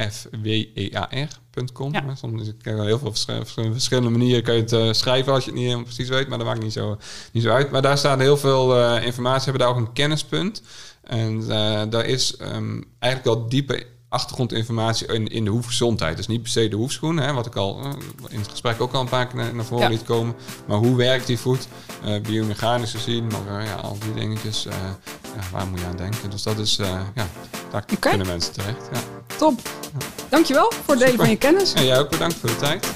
Ja. Soms ik ken heel veel verschillende, verschillende manieren kan je het uh, schrijven als je het niet helemaal precies weet, maar dat maakt niet zo, niet zo uit. Maar daar staat heel veel uh, informatie. We hebben daar ook een kennispunt. En daar is um, eigenlijk wel diepe achtergrondinformatie in, in de hoefgezondheid. Dus niet per se de hoefschoen, hè, wat ik al uh, in het gesprek ook al een paar keer naar, naar voren ja. liet komen. Maar hoe werkt die voet? Uh, biomechanisch gezien, maar uh, ja, al die dingetjes, ja, waar moet je aan denken? Dus dat is, ja, daar okay. kunnen mensen terecht. Ja. Top. Dankjewel voor het delen van je kennis. En jij ook bedankt voor de tijd.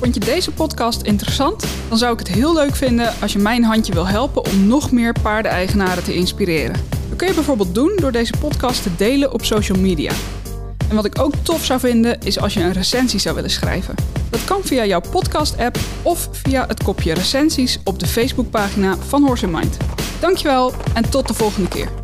Vond je deze podcast interessant? Dan zou ik het heel leuk vinden als je mijn handje wil helpen om nog meer paardeneigenaren te inspireren. Dat kun je bijvoorbeeld doen door deze podcast te delen op social media. En wat ik ook tof zou vinden is als je een recensie zou willen schrijven. Dat kan via jouw podcast-app of via het kopje recensies op de Facebookpagina van Horse Mind. Dankjewel en tot de volgende keer.